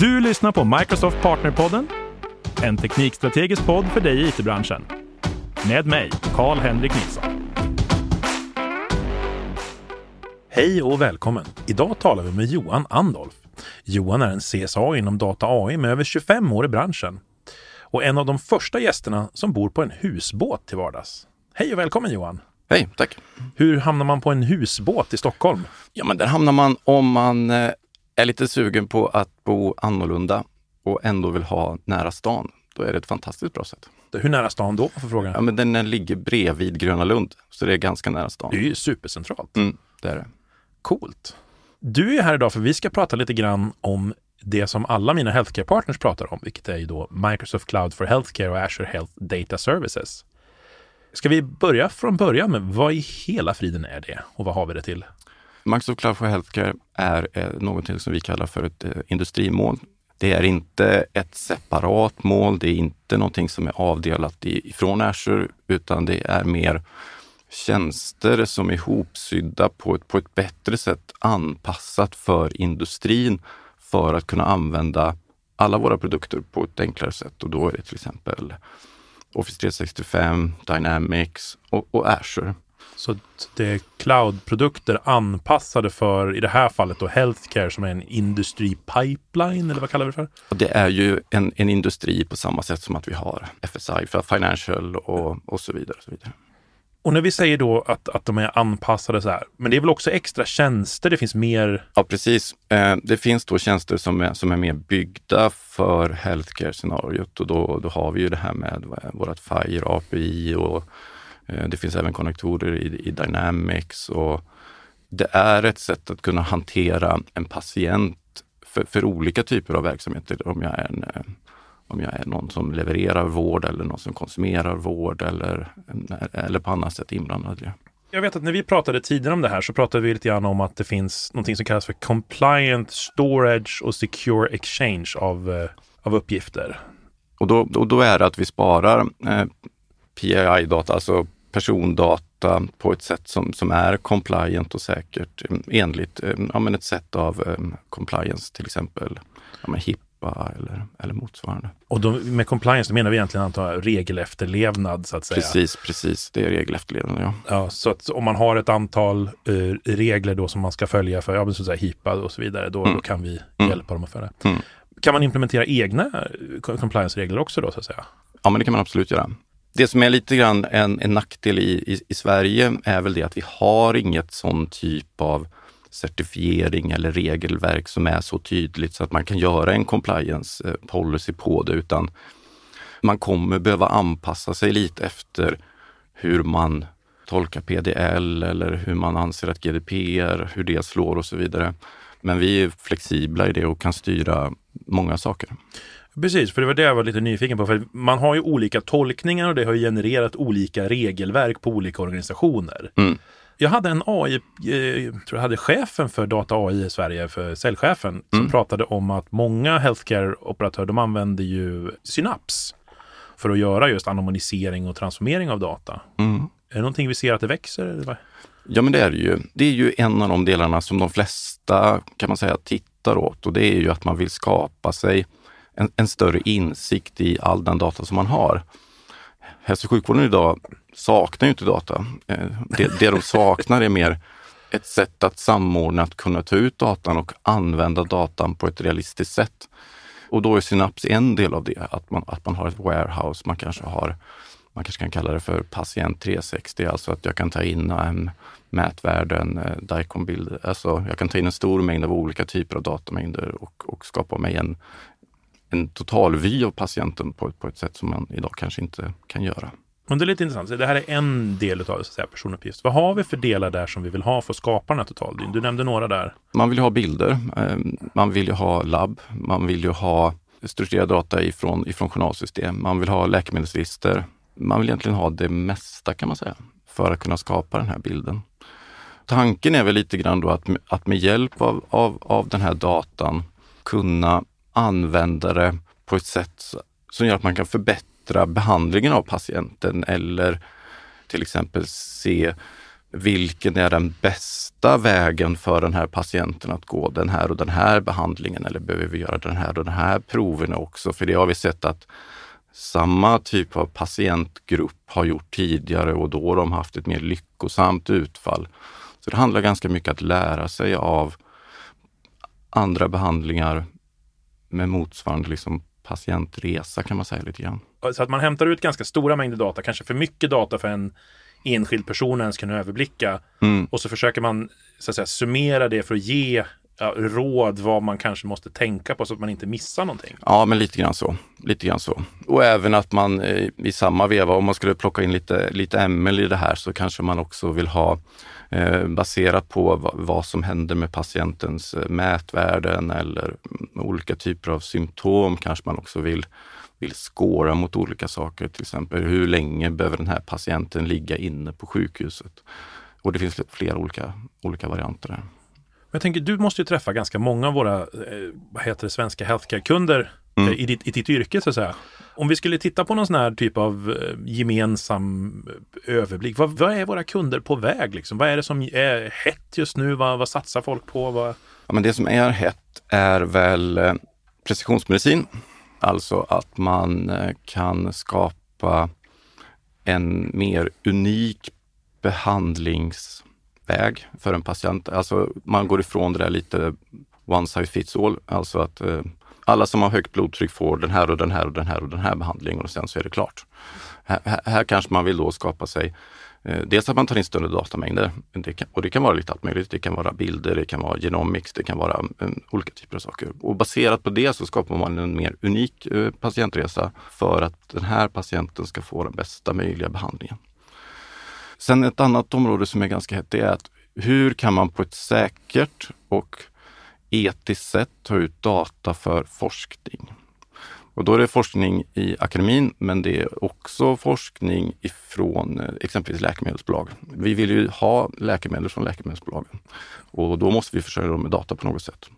Du lyssnar på Microsoft Partnerpodden, en teknikstrategisk podd för dig i it-branschen. Med mig, Karl-Henrik Nilsson. Hej och välkommen! Idag talar vi med Johan Andolf. Johan är en CSA inom data AI med över 25 år i branschen och en av de första gästerna som bor på en husbåt till vardags. Hej och välkommen Johan! Hej, tack! Hur hamnar man på en husbåt i Stockholm? Ja, men där hamnar man om man eh, är lite sugen på att bo annorlunda och ändå vill ha nära stan. Då är det ett fantastiskt bra sätt. Hur nära stan då, för frågan? Ja, men den ligger bredvid Gröna Lund, så det är ganska nära stan. Det är ju supercentralt. Mm, det är det. Coolt. Du är här idag för vi ska prata lite grann om det som alla mina healthcare partners pratar om, vilket är ju då Microsoft Cloud for Healthcare och Azure Health Data Services. Ska vi börja från början med vad i hela friden är det och vad har vi det till? Max of Cloud for Healthcare är eh, någonting som vi kallar för ett eh, industrimål. Det är inte ett separat mål, det är inte någonting som är avdelat ifrån Azure, utan det är mer tjänster som är ihopsydda på ett, på ett bättre sätt anpassat för industrin för att kunna använda alla våra produkter på ett enklare sätt. Och då är det till exempel Office 365, Dynamics och, och Azure. Så det är cloudprodukter anpassade för, i det här fallet då, healthcare som är en industripipeline eller vad kallar vi det för? Det är ju en, en industri på samma sätt som att vi har FSI för Financial och, och så vidare. Och så vidare. Och när vi säger då att, att de är anpassade så här, men det är väl också extra tjänster, det finns mer? Ja, precis. Eh, det finns då tjänster som är, som är mer byggda för healthcare-scenariot och då, då har vi ju det här med vårt FIRE API och eh, det finns även konnektorer i, i Dynamics och det är ett sätt att kunna hantera en patient för, för olika typer av verksamheter. Om jag är en eh, om jag är någon som levererar vård eller någon som konsumerar vård eller, eller på annat sätt inblandad det. Jag vet att när vi pratade tidigare om det här så pratade vi lite grann om att det finns någonting som kallas för compliant storage och secure exchange av, eh, av uppgifter. Och då, och då är det att vi sparar eh, PII-data, alltså persondata på ett sätt som, som är compliant och säkert eh, enligt eh, ja, men ett sätt av um, compliance, till exempel ja, HIP Europa eller, eller motsvarande. Och då, med compliance, menar vi egentligen antar regelefterlevnad så att säga? Precis, precis. Det är regelefterlevnad, ja. ja så att om man har ett antal uh, regler då som man ska följa för, ja, så att säga, HIPA och så vidare, då, mm. då kan vi mm. hjälpa dem att följa. Mm. Kan man implementera egna eh, compliance-regler också då så att säga? Ja, men det kan man absolut göra. Det som är lite grann en, en nackdel i, i, i Sverige är väl det att vi har inget sån typ av certifiering eller regelverk som är så tydligt så att man kan göra en compliance eh, policy på det, utan man kommer behöva anpassa sig lite efter hur man tolkar PDL eller hur man anser att GDPR, hur det slår och så vidare. Men vi är flexibla i det och kan styra många saker. Precis, för det var det jag var lite nyfiken på. För man har ju olika tolkningar och det har genererat olika regelverk på olika organisationer. Mm. Jag hade en AI, eh, tror jag hade chefen för data AI i Sverige, för säljchefen, som mm. pratade om att många healthcare-operatörer, de använder ju Synaps för att göra just anonymisering och transformering av data. Mm. Är det någonting vi ser att det växer? Eller? Ja, men det är det ju. Det är ju en av de delarna som de flesta kan man säga tittar åt och det är ju att man vill skapa sig en, en större insikt i all den data som man har. Hälso och sjukvården idag saknar ju inte data. Eh, det, det de saknar är mer ett sätt att samordna, att kunna ta ut datan och använda datan på ett realistiskt sätt. Och då är Synaps en del av det, att man, att man har ett warehouse, man kanske har man kanske kan kalla det för patient 360, alltså att jag kan ta in um, mätvärden, eh, uh, Dicom-bild. alltså jag kan ta in en stor mängd av olika typer av datamängder och, och skapa mig en, en totalvy av patienten på, på ett sätt som man idag kanske inte kan göra. Men det är lite intressant. Det här är en del av så säga, personuppgift. Vad har vi för delar där som vi vill ha för att skapa den här totaldyn? Du nämnde några där. Man vill ju ha bilder. Ehm, man vill ju ha labb. Man vill ju ha strukturerad data ifrån, ifrån journalsystem. Man vill ha läkemedelsregister. Man vill egentligen ha det mesta kan man säga för att kunna skapa den här bilden. Tanken är väl lite grann då att, att med hjälp av, av, av den här datan kunna användare på ett sätt som gör att man kan förbättra behandlingen av patienten eller till exempel se vilken är den bästa vägen för den här patienten att gå den här och den här behandlingen eller behöver vi göra den här och den här proven också? För det har vi sett att samma typ av patientgrupp har gjort tidigare och då har de haft ett mer lyckosamt utfall. Så det handlar ganska mycket att lära sig av andra behandlingar med motsvarande liksom patientresa kan man säga lite grann. Så att man hämtar ut ganska stora mängder data, kanske för mycket data för en enskild person ens kan överblicka. Mm. Och så försöker man så att säga, summera det för att ge ja, råd vad man kanske måste tänka på så att man inte missar någonting. Ja, men lite grann så. Lite grann så. Och även att man eh, i samma veva, om man skulle plocka in lite, lite ML i det här, så kanske man också vill ha Eh, baserat på vad, som händer med patientens eh, mätvärden eller mm, olika typer av symptom kanske man också vill vill skåra mot olika saker, till exempel hur länge behöver den här patienten ligga inne på sjukhuset? Och det finns flera olika, olika varianter där. Jag tänker, du måste ju träffa ganska många av våra eh, vad heter det, svenska healthcare-kunder mm. i, ditt, i ditt yrke så att säga. Om vi skulle titta på någon sån här typ av eh, gemensam eh, överblick. Vad, vad, är våra kunder på väg? Liksom? Vad är det som är hett just nu? Vad, vad satsar folk på? Vad... Ja, men det som är hett är väl eh, precisionsmedicin. Alltså att man kan skapa en mer unik behandlings väg för en patient. Alltså man går ifrån det där lite one size fits all, alltså att alla som har högt blodtryck får den här och den här och den här och den här behandlingen och sen så är det klart. Här, här kanske man vill då skapa sig eh, Dels att man tar in större datamängder det kan, och det kan vara lite allt möjligt. Det kan vara bilder, det kan vara genomics, det kan vara um, olika typer av saker. Och baserat på det så skapar man en mer unik uh, patientresa för att den här patienten ska få den bästa möjliga behandlingen. Sen ett annat område som är ganska hett, det är att hur kan man på ett säkert och etiskt sätt ta ut data för forskning? Och då är det forskning i akademin, men det är också forskning ifrån eh, exempelvis läkemedelsbolag. Vi vill ju ha läkemedel från läkemedelsbolagen och då måste vi försörja dem med data på något sätt.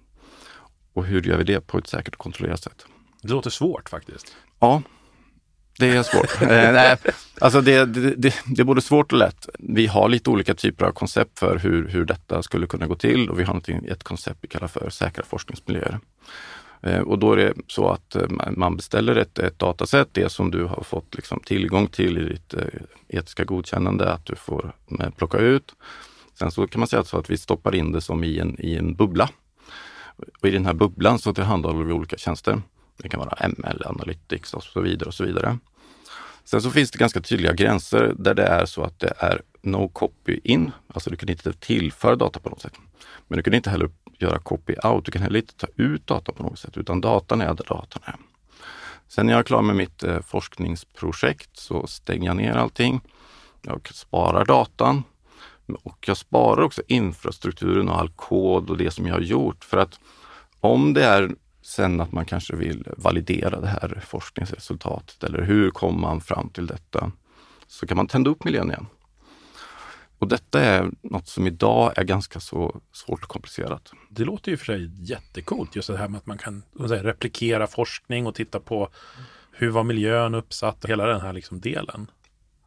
Och hur gör vi det på ett säkert och kontrollerat sätt? Det låter svårt faktiskt. Ja, det är svårt. eh, nej, alltså det, det, det, det, är både svårt och lätt. Vi har lite olika typer av koncept för hur, hur detta skulle kunna gå till och vi har ett koncept vi kallar för säkra forskningsmiljöer. Eh, och då är det så att eh, man beställer ett, ett dataset, det som du har fått liksom tillgång till i ditt eh, etiska godkännande, att du får eh, plocka ut. Sen så kan man säga så att vi stoppar in det som i en, i en bubbla. Och I den här bubblan så tillhandahåller vi olika tjänster. Det kan vara ML, Analytics och så vidare och så vidare. Sen så finns det ganska tydliga gränser där det är så att det är no copy in, alltså du kan inte tillföra data på något sätt. Men du kan inte heller göra copy out, du kan heller inte ta ut data på något sätt, utan datan är där datan är. Sen när jag är klar med mitt eh, forskningsprojekt så stänger jag ner allting. Jag sparar datan och jag sparar också infrastrukturen och all kod och det som jag har gjort för att om det är Sen att man kanske vill validera det här forskningsresultatet eller hur kommer man fram till detta? Så kan man tända upp miljön igen. Och detta är något som idag är ganska så svårt och komplicerat. Det låter ju för sig jättekult, just det här med att man kan säga, replikera forskning och titta på hur var miljön uppsatt och hela den här liksom delen.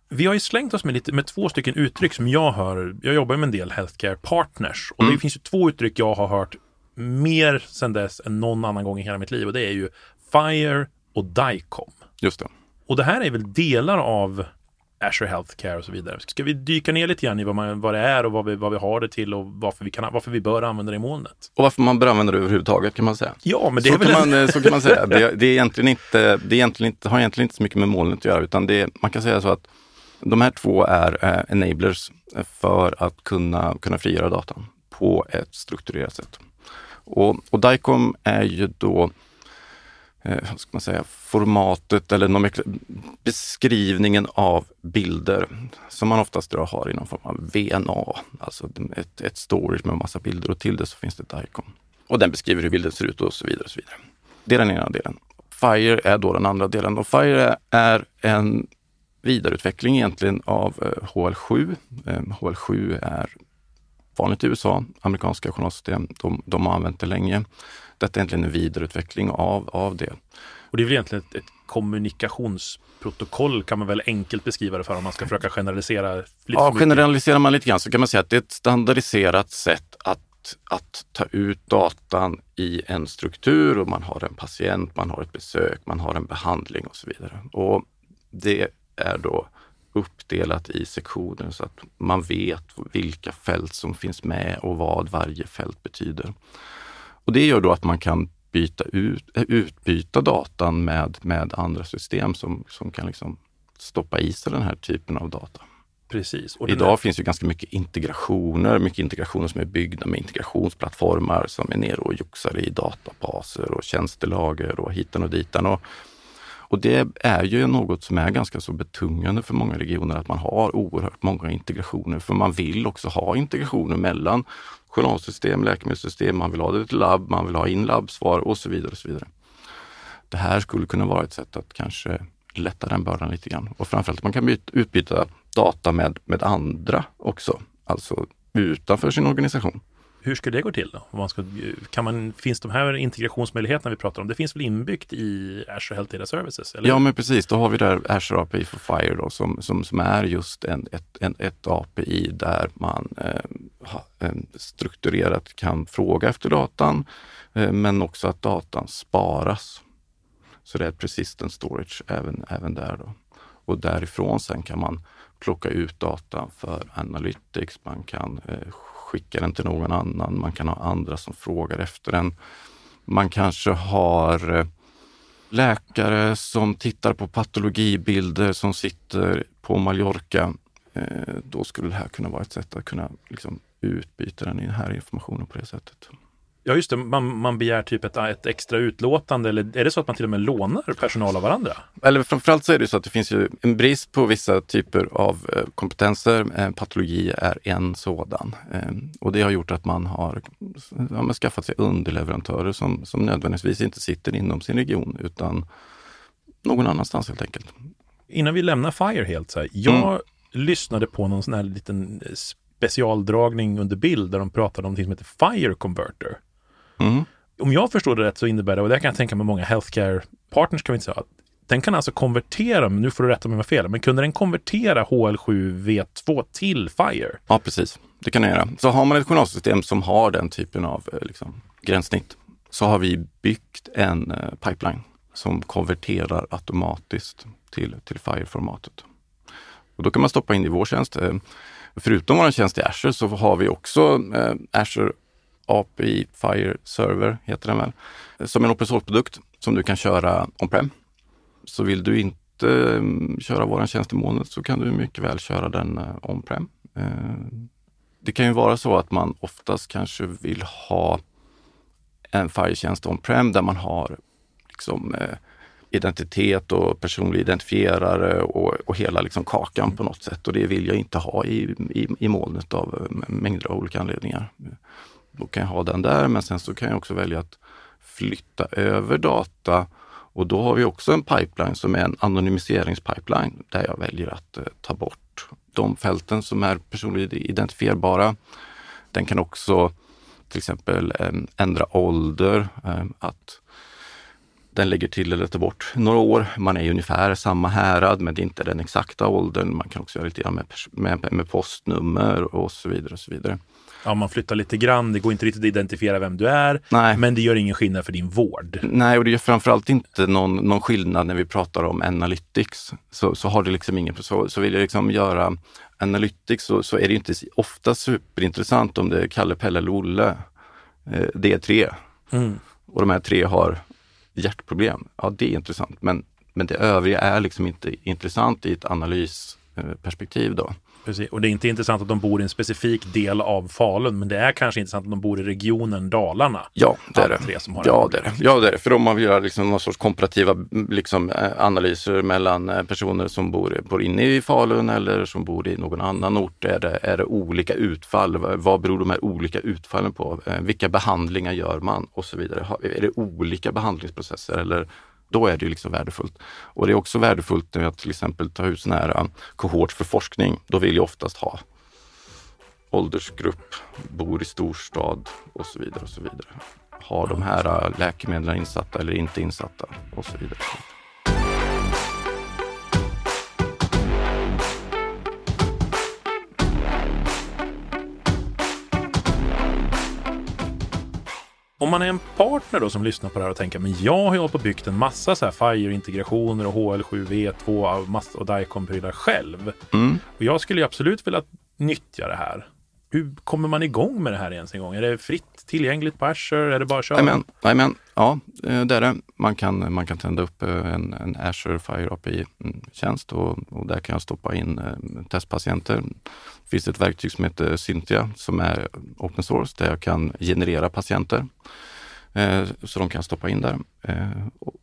Vi har ju slängt oss med, lite, med två stycken uttryck som jag hör. Jag jobbar med en del healthcare partners och mm. det finns ju två uttryck jag har hört mer sedan dess än någon annan gång i hela mitt liv och det är ju FIRE och DICOM. Just det. Och det här är väl delar av Azure Healthcare och så vidare. Ska vi dyka ner lite grann i vad, man, vad det är och vad vi, vad vi har det till och varför vi, kan, varför vi bör använda det i molnet? Och varför man bör använda det överhuvudtaget kan man säga. Ja, men det så är väl... Kan man, så kan man säga. Det, det, är egentligen inte, det är egentligen inte, har egentligen inte så mycket med molnet att göra utan det, man kan säga så att de här två är eh, enablers för att kunna, kunna frigöra datan på ett strukturerat sätt. Och, och DICOM är ju då eh, ska man säga, formatet eller beskrivningen av bilder som man oftast har i någon form av VNA, alltså ett, ett storage med massa bilder och till det så finns det DICOM. Och den beskriver hur bilden ser ut och så vidare. Och så vidare. Det är den ena delen. FIRE är då den andra delen och FIRE är en vidareutveckling egentligen av eh, HL7. HL7 eh, är vanligt i USA, amerikanska journalsystem, de, de har använt det länge. Detta är egentligen en vidareutveckling av, av det. Och det är väl egentligen ett, ett kommunikationsprotokoll kan man väl enkelt beskriva det för om man ska försöka generalisera. Lite ja, generaliserar man lite grann så kan man säga att det är ett standardiserat sätt att, att ta ut datan i en struktur och man har en patient, man har ett besök, man har en behandling och så vidare. Och det är då uppdelat i sektioner så att man vet vilka fält som finns med och vad varje fält betyder. Och det gör då att man kan byta ut, utbyta datan med, med andra system som, som kan liksom stoppa i sig den här typen av data. Precis. Idag här... finns ju ganska mycket integrationer, mycket integrationer som är byggda med integrationsplattformar som är nere och joxar i databaser och tjänstelager och hitan och ditan. Och, och det är ju något som är ganska så betungande för många regioner att man har oerhört många integrationer. För man vill också ha integrationer mellan journalsystem, läkemedelssystem, man vill ha det till labb, man vill ha in labbsvar och så vidare. och så vidare. Det här skulle kunna vara ett sätt att kanske lätta den bördan lite grann. Och framförallt att man kan byta, utbyta data med, med andra också, alltså utanför sin organisation. Hur ska det gå till då? Man ska, kan man, finns de här integrationsmöjligheterna vi pratar om, det finns väl inbyggt i Azure Health Data Services? Eller? Ja, men precis. Då har vi där Azure API for Fire då, som, som, som är just en, ett, en, ett API där man eh, eh, strukturerat kan fråga efter datan, eh, men också att datan sparas. Så det är persistent storage även, även där. Då. Och därifrån sen kan man plocka ut data för Analytics, man kan eh, skicka den till någon annan. Man kan ha andra som frågar efter den. Man kanske har eh, läkare som tittar på patologibilder som sitter på Mallorca. Eh, då skulle det här kunna vara ett sätt att kunna liksom utbyta den här informationen på det sättet. Ja, just det. Man, man begär typ ett, ett extra utlåtande eller är det så att man till och med lånar personal av varandra? Eller framförallt så är det så att det finns ju en brist på vissa typer av eh, kompetenser. Eh, patologi är en sådan eh, och det har gjort att man har ja, skaffat sig underleverantörer som, som nödvändigtvis inte sitter inom sin region utan någon annanstans helt enkelt. Innan vi lämnar FIRE helt så här. Jag mm. lyssnade på någon sån här liten specialdragning under bild där de pratade om något som heter FIRE Converter. Mm. Om jag förstår det rätt så innebär det, och det kan jag tänka mig många healthcare partners kan vi inte säga, den kan alltså konvertera, nu får du rätta mig om jag fel, men kunde den konvertera HL7V2 till FIRE? Ja, precis. Det kan den göra. Så har man ett journalsystem som har den typen av eh, liksom, gränssnitt så har vi byggt en uh, pipeline som konverterar automatiskt till, till FIRE-formatet. Och då kan man stoppa in i vår tjänst. Uh, förutom vår tjänst i Azure så har vi också Azure API Fire Server heter den väl, som en open source-produkt som du kan köra on-prem. Så vill du inte eh, köra våran tjänst i molnet så kan du mycket väl köra den eh, on-prem. Eh, det kan ju vara så att man oftast kanske vill ha en Fire-tjänst on-prem där man har liksom, identitet och personlig identifierare och, och hela liksom kakan på något sätt. Och det vill jag inte ha i, i, i molnet av mängder av olika anledningar. Då kan jag ha den där, men sen så kan jag också välja att flytta över data och då har vi också en pipeline som är en anonymiseringspipeline där jag väljer att eh, ta bort de fälten som är personligt identifierbara. Den kan också till exempel eh, ändra ålder, eh, att den lägger till eller tar bort några år. Man är i ungefär samma härad, men det är inte den exakta åldern. Man kan också göra lite grann med, med, med postnummer och så vidare. och så vidare. Ja, man flyttar lite grann, det går inte riktigt att identifiera vem du är, Nej. men det gör ingen skillnad för din vård. Nej, och det gör framförallt inte någon, någon skillnad när vi pratar om analytics. Så, så har det liksom ingen, så, så vill jag liksom göra analytics så, så är det inte ofta superintressant om det är Kalle, Pelle eller Olle. Eh, det är tre. Mm. Och de här tre har hjärtproblem. Ja, det är intressant, men, men det övriga är liksom inte intressant i ett analysperspektiv då. Precis. Och det är inte intressant att de bor i en specifik del av Falun, men det är kanske intressant att de bor i regionen Dalarna. Ja, det är det. Tre som har ja, det är det. Ja, det är det. För om man vill göra liksom någon sorts komparativa liksom, eh, analyser mellan eh, personer som bor, bor inne i Falun eller som bor i någon annan ort, är det, är det olika utfall? Vad beror de här olika utfallen på? Eh, vilka behandlingar gör man? Och så vidare. Är det olika behandlingsprocesser eller då är det liksom värdefullt. Och det är också värdefullt när jag till exempel tar ut sådana här um, kohort för forskning. Då vill jag oftast ha åldersgrupp, bor i storstad och så vidare. och så vidare. har de här uh, läkemedlen insatta eller inte insatta och så vidare. Om man är en partner då som lyssnar på det här och tänker men jag har ju hållit på och byggt en massa så här Fire-integrationer och HL7V2 massa, och Dicom-prylar själv. Mm. Och jag skulle ju absolut vilja nyttja det här. Hur kommer man igång med det här ens en gång? Är det fritt tillgängligt på Azure? Är det bara att köra? Amen. Amen. Ja, eh, det är det. Man kan, man kan tända upp eh, en, en Azure Fire API-tjänst mm, och, och, där kan jag stoppa in eh, testpatienter. Det finns ett verktyg som heter Cynthia som är open source där jag kan generera patienter. Så de kan stoppa in där. Och,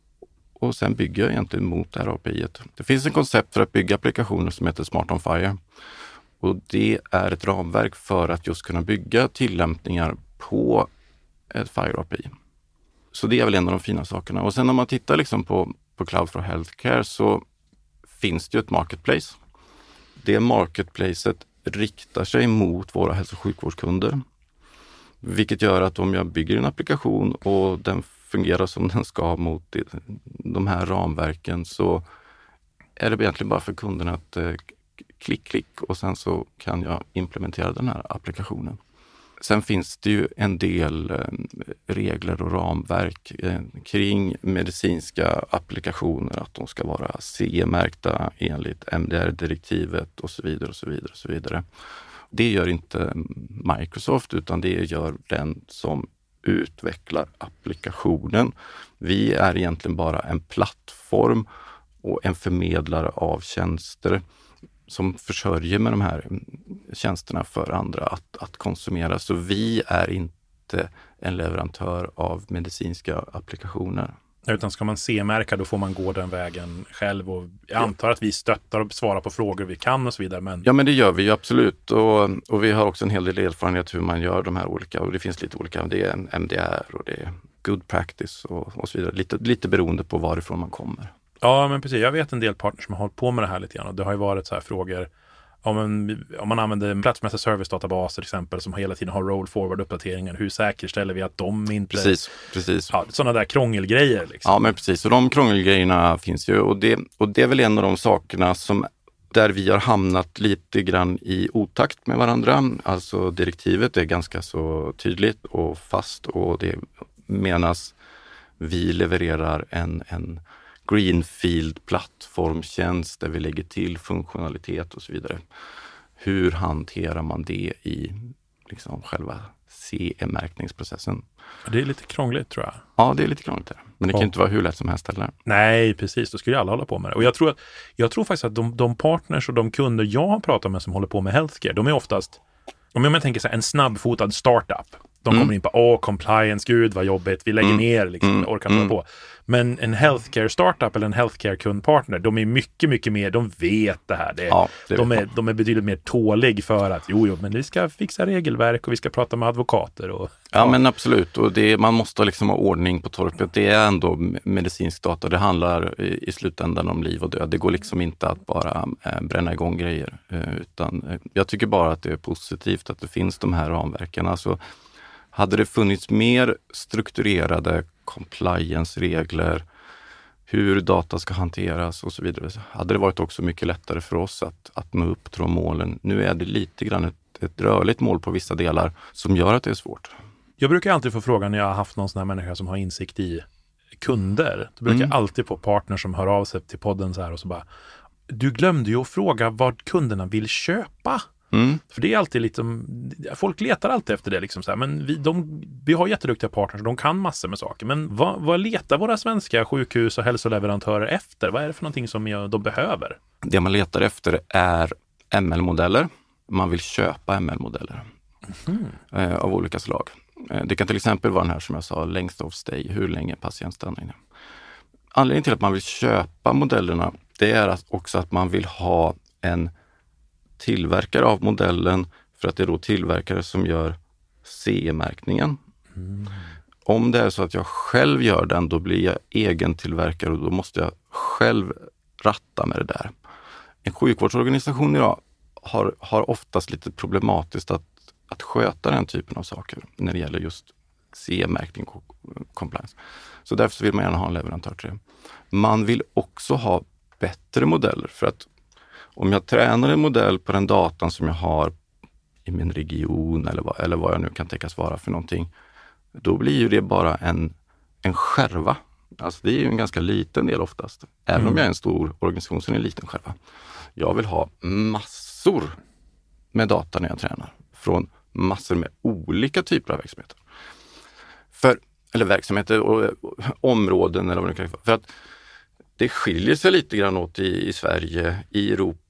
och sen bygger jag egentligen mot det här API. -et. Det finns ett koncept för att bygga applikationer som heter Smart on Fire. Och det är ett ramverk för att just kunna bygga tillämpningar på ett Fire API. Så det är väl en av de fina sakerna. Och sen om man tittar liksom på, på Cloud for Healthcare så finns det ju ett marketplace. Det marketplacet riktar sig mot våra hälso och sjukvårdskunder. Vilket gör att om jag bygger en applikation och den fungerar som den ska mot de här ramverken så är det egentligen bara för kunderna att eh, klick, klick och sen så kan jag implementera den här applikationen. Sen finns det ju en del eh, regler och ramverk eh, kring medicinska applikationer, att de ska vara CE-märkta enligt MDR-direktivet och så vidare och så vidare. och så vidare. Det gör inte Microsoft utan det gör den som utvecklar applikationen. Vi är egentligen bara en plattform och en förmedlare av tjänster som försörjer med de här tjänsterna för andra att, att konsumera. Så vi är inte en leverantör av medicinska applikationer. Utan ska man C-märka då får man gå den vägen själv och jag antar att vi stöttar och svarar på frågor vi kan och så vidare. Men... Ja men det gör vi ju absolut och, och vi har också en hel del erfarenhet hur man gör de här olika och det finns lite olika, det är MDR och det är good practice och, och så vidare. Lite, lite beroende på varifrån man kommer. Ja, men precis. Jag vet en del partners som har hållit på med det här lite grann och det har ju varit så här frågor om, en, om man använder platsmässiga servicedatabaser till exempel som hela tiden har roll forward uppdateringar. Hur säkerställer vi att de inte... Precis, precis. Ja, sådana där krångelgrejer. Liksom. Ja, men precis. Och de krångelgrejerna finns ju och det, och det är väl en av de sakerna som där vi har hamnat lite grann i otakt med varandra. Alltså direktivet är ganska så tydligt och fast och det menas vi levererar en, en greenfield plattformtjänst där vi lägger till funktionalitet och så vidare. Hur hanterar man det i liksom själva CE-märkningsprocessen? Det är lite krångligt tror jag. Ja, det är lite krångligt. Men det kan och, inte vara hur lätt som helst heller. Nej, precis. Då skulle ju alla hålla på med det. Och jag tror, att, jag tror faktiskt att de, de partners och de kunder jag har pratat med som håller på med healthcare, de är oftast, om jag tänker så här, en snabbfotad startup. De kommer mm. in på, åh, compliance, gud vad jobbigt, vi lägger mm. ner, liksom, mm. orkar inte mm. på. Men en healthcare startup eller en healthcare kundpartner, de är mycket, mycket mer, de vet det här. Det, ja, det de, är, de är betydligt mer tålig för att, jo, jo, men vi ska fixa regelverk och vi ska prata med advokater. Och, ja, ja. men absolut. Och det, man måste liksom ha ordning på torpet. Det är ändå medicinsk data. Det handlar i, i slutändan om liv och död. Det går liksom inte att bara äh, bränna igång grejer. Äh, utan äh, jag tycker bara att det är positivt att det finns de här ramverken. Alltså, hade det funnits mer strukturerade compliance-regler, hur data ska hanteras och så vidare, så hade det varit också mycket lättare för oss att, att nå upp till de målen. Nu är det lite grann ett, ett rörligt mål på vissa delar som gör att det är svårt. Jag brukar alltid få frågan när jag har haft någon sån här människa som har insikt i kunder. Då brukar mm. jag alltid få partners som hör av sig till podden så här och så bara Du glömde ju att fråga vad kunderna vill köpa. Mm. För det är alltid lite, folk letar alltid efter det liksom så här, men vi, de, vi har jätteduktiga partners och de kan massor med saker. Men vad, vad letar våra svenska sjukhus och hälsoleverantörer efter? Vad är det för någonting som de behöver? Det man letar efter är ML-modeller. Man vill köpa ML-modeller mm. eh, av olika slag. Eh, det kan till exempel vara den här som jag sa, length of stay, hur länge patient stannar inne. Anledningen till att man vill köpa modellerna, det är också att man vill ha en tillverkare av modellen för att det är då tillverkare som gör CE-märkningen. Mm. Om det är så att jag själv gör den, då blir jag egen tillverkare och då måste jag själv ratta med det där. En sjukvårdsorganisation idag har, har oftast lite problematiskt att, att sköta den typen av saker när det gäller just CE-märkning compliance. Så därför vill man gärna ha en leverantör till det. Man vill också ha bättre modeller för att om jag tränar en modell på den datan som jag har i min region eller vad, eller vad jag nu kan tänkas vara för någonting, då blir ju det bara en, en skärva. Alltså det är ju en ganska liten del oftast. Även mm. om jag är en stor organisation så är det en liten skärva. Jag vill ha massor med data när jag tränar från massor med olika typer av verksamheter. För, eller verksamheter och, områden eller vad det kan vara. För att det skiljer sig lite grann åt i, i Sverige, i Europa,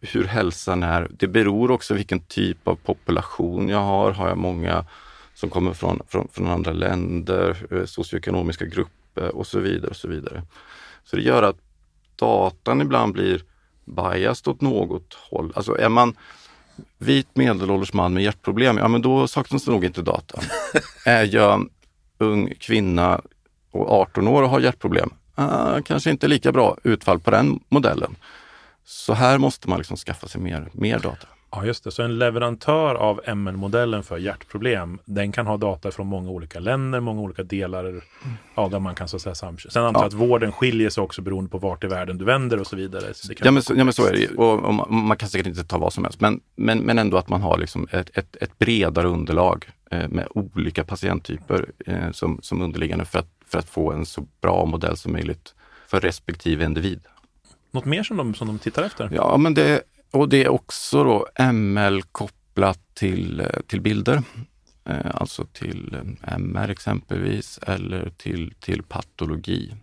hur hälsan är. Det beror också vilken typ av population jag har. Har jag många som kommer från, från, från andra länder, eh, socioekonomiska grupper och så vidare. och Så vidare. Så det gör att datan ibland blir biased åt något håll. Alltså är man vit medelålders man med hjärtproblem, ja men då saknas det nog inte data. är jag ung kvinna och 18 år och har hjärtproblem, uh, kanske inte lika bra utfall på den modellen. Så här måste man liksom skaffa sig mer, mer data. Ja, just det. Så en leverantör av MN-modellen för hjärtproblem, den kan ha data från många olika länder, många olika delar ja, där man kan så att säga samköra. Sen antar jag att vården skiljer sig också beroende på vart i världen du vänder och så vidare. Så ja, men så, ja, men så är det och, och man, man, kan säkert inte ta vad som helst, men, men, men ändå att man har liksom ett, ett, ett bredare underlag eh, med olika patienttyper eh, som, som underliggande för att, för att få en så bra modell som möjligt för respektive individ. Något mer som de, som de tittar efter? Ja, men det, och det är också då ML kopplat till, eh, till bilder. Eh, alltså till eh, MR exempelvis eller till, till patologi.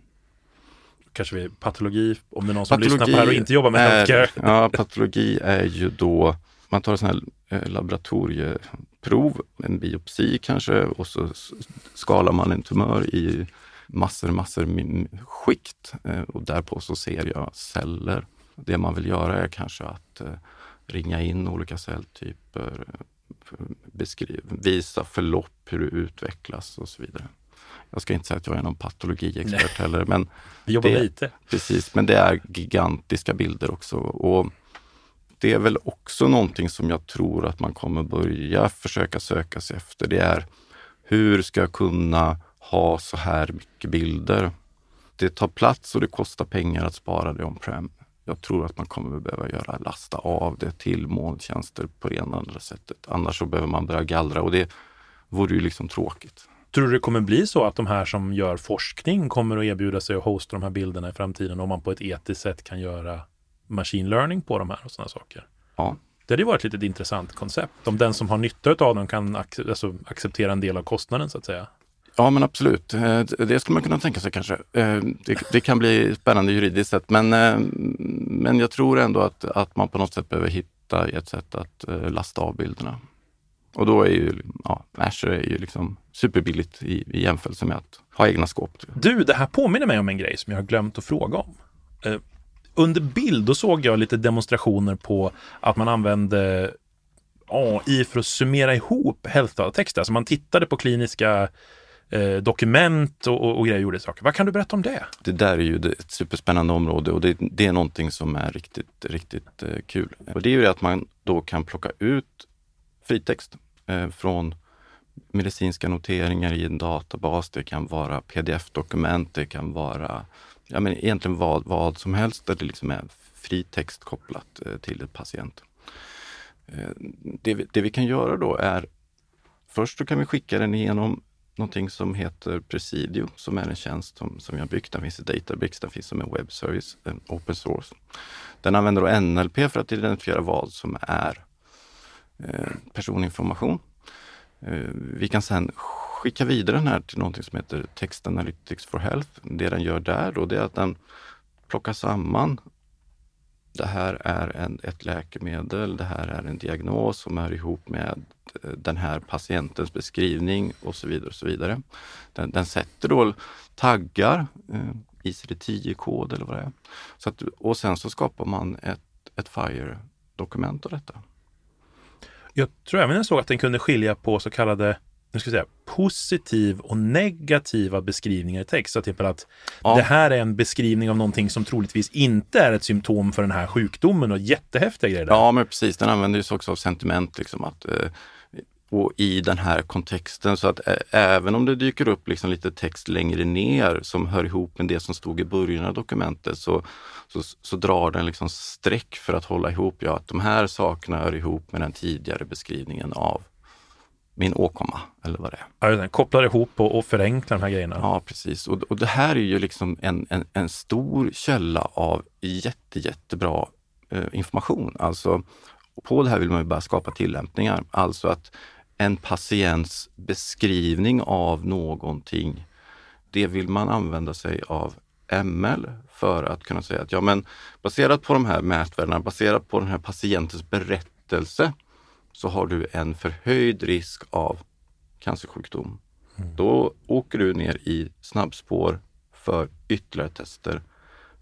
Kanske vi patologi, om det är någon som patologi lyssnar på det här och inte jobbar med är, healthcare. Ja, patologi är ju då, man tar sån här laboratorieprov, en biopsi kanske och så skalar man en tumör i massor, massor skikt och därpå så ser jag celler det man vill göra är kanske att eh, ringa in olika celltyper, beskriva, visa förlopp, hur det utvecklas och så vidare. Jag ska inte säga att jag är någon patologiexpert heller, men Vi jobbar det, lite. Precis, men det är gigantiska bilder också. Och det är väl också någonting som jag tror att man kommer börja försöka söka sig efter. Det är hur ska jag kunna ha så här mycket bilder? Det tar plats och det kostar pengar att spara det on-prem jag tror att man kommer behöva göra lasta av det till molntjänster på det ena andra sättet. Annars så behöver man börja gallra och det vore ju liksom tråkigt. Tror du det kommer bli så att de här som gör forskning kommer att erbjuda sig att hosta de här bilderna i framtiden om man på ett etiskt sätt kan göra machine learning på de här och sådana saker? Ja. Det hade varit ett litet intressant koncept. Om den som har nytta av dem kan alltså, acceptera en del av kostnaden så att säga. Ja men absolut, eh, det skulle man kunna tänka sig kanske. Eh, det, det kan bli spännande juridiskt sett men, eh, men jag tror ändå att, att man på något sätt behöver hitta ett sätt att lasta av bilderna. Och då är ju ja, Azure är ju liksom superbilligt i, i jämförelse med att ha egna skåp. Du, det här påminner mig om en grej som jag har glömt att fråga om. under bild, då såg jag lite demonstrationer på att man använde AI för att summera ihop hälsotexter. Alltså man tittade på kliniska eh, dokument och, och, och grejer gjorde saker. Vad kan du berätta om det? Det där är ju ett superspännande område och det, det är någonting som är riktigt, riktigt eh, kul. Och det är ju det att man då kan plocka ut fritext eh, från medicinska noteringar i en databas. Det kan vara pdf-dokument, det kan vara ja, men egentligen vad, vad som helst där det liksom är fri text kopplat eh, till ett patient. Eh, det vi, det vi kan göra då är Först så kan vi skicka den igenom någonting som heter Presidio som är en tjänst som, som jag byggt. Den finns i Databricks, den finns som en webbservice, en open source. Den använder NLP för att identifiera vad som är eh, personinformation. Eh, vi kan sedan skicka vidare den här till någonting som heter Text Analytics for Health. Det den gör där då, det är att den plockar samman det här är en, ett läkemedel, det här är en diagnos som hör ihop med eh, den här patientens beskrivning och så vidare. och så vidare. Den, den sätter då taggar, eh, ICD-10-kod eller vad det är. Så att, och sen så skapar man ett, ett FIRE-dokument av detta. Jag tror även jag såg att den kunde skilja på så kallade nu ska jag säga, positiv och negativa beskrivningar i text. Så till att ja. det här är en beskrivning av någonting som troligtvis inte är ett symptom för den här sjukdomen och jättehäftiga grejer. Där. Ja, men precis. Den använder ju också av sentiment. Liksom att, eh, och i den här kontexten så att även om det dyker upp liksom lite text längre ner som hör ihop med det som stod i början av dokumentet så, så, så drar den liksom streck för att hålla ihop, ja att de här sakerna hör ihop med den tidigare beskrivningen av min åkomma eller vad det är. Ja, den kopplar ihop och, och förenklar de här grejerna. Ja, precis. Och, och det här är ju liksom en, en, en stor källa av jätte, jättebra eh, information. Alltså, på det här vill man ju bara skapa tillämpningar. Alltså att en patients beskrivning av någonting, det vill man använda sig av ML för att kunna säga att ja men baserat på de här mätvärdena, baserat på den här patientens berättelse så har du en förhöjd risk av cancersjukdom. Mm. Då åker du ner i snabbspår för ytterligare tester.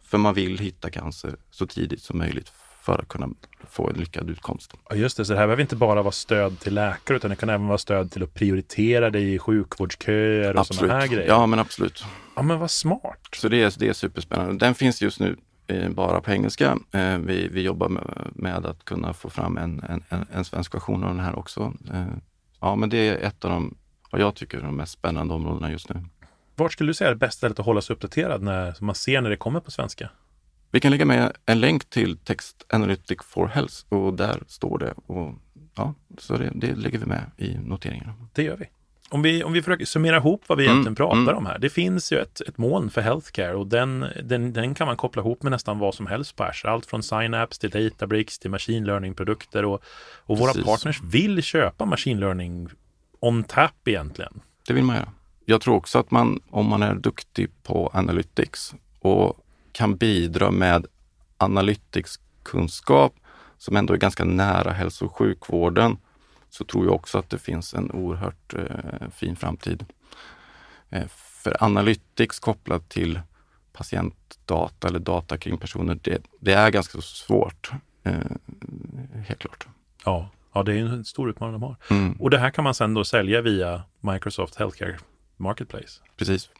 För man vill hitta cancer så tidigt som möjligt för att kunna få en lyckad utkomst. Ja, just det, så det här behöver inte bara vara stöd till läkare utan det kan även vara stöd till att prioritera det i sjukvårdsköer och sådana här grejer. Ja, men absolut. Ja, men vad smart. Så det är, det är superspännande. Den finns just nu bara på engelska. Eh, vi, vi jobbar med, med, att kunna få fram en, en, en, svensk version av den här också. Eh, ja, men det är ett av de, vad jag tycker, de mest spännande områdena just nu. Vart skulle du säga är det bästa stället att hålla sig uppdaterad när man ser när det kommer på svenska? Vi kan lägga med en länk till Text Analytic for Health och där står det. Och, ja, så det, det lägger vi med i noteringarna. Det gör vi. Om vi, om vi försöker summera ihop vad vi mm, egentligen pratar mm. om här. Det finns ju ett, ett moln för healthcare och den, den, den kan man koppla ihop med nästan vad som helst på Azure. Allt från Synapse till Databricks till machine learning-produkter och, och våra partners vill köpa machine learning on tap egentligen. Det vill man göra. Jag tror också att man, om man är duktig på analytics och kan bidra med analytics-kunskap som ändå är ganska nära hälso och sjukvården så tror jag också att det finns en oerhört eh, fin framtid. Eh, för analytics kopplat till patientdata eller data kring personer, det, det är ganska svårt. Eh, helt klart. Ja, ja, det är en stor utmaning de har. Mm. Och det här kan man sedan då sälja via Microsoft Healthcare Marketplace. Precis.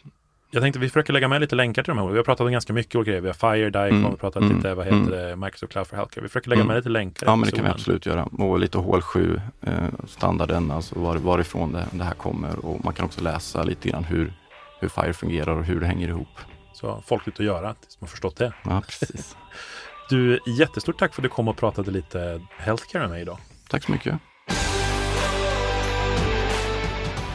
Jag tänkte vi försöker lägga med lite länkar till de här. Vi har pratat om ganska mycket grejer. Vi har Fire, Dicom, mm. vi har pratat mm. lite, vad heter mm. det, Microsoft Cloud for Healthcare. Vi försöker lägga med mm. lite länkar. Ja, men det kan vi absolut göra. Och lite HL7 eh, standarden, alltså var, varifrån det, det här kommer. Och man kan också läsa lite grann hur, hur Fire fungerar och hur det hänger ihop. Så folk lite att göra, tills man förstått det. Ja, precis. du, jättestort tack för att du kom och pratade lite Healthcare med mig idag. Tack så mycket.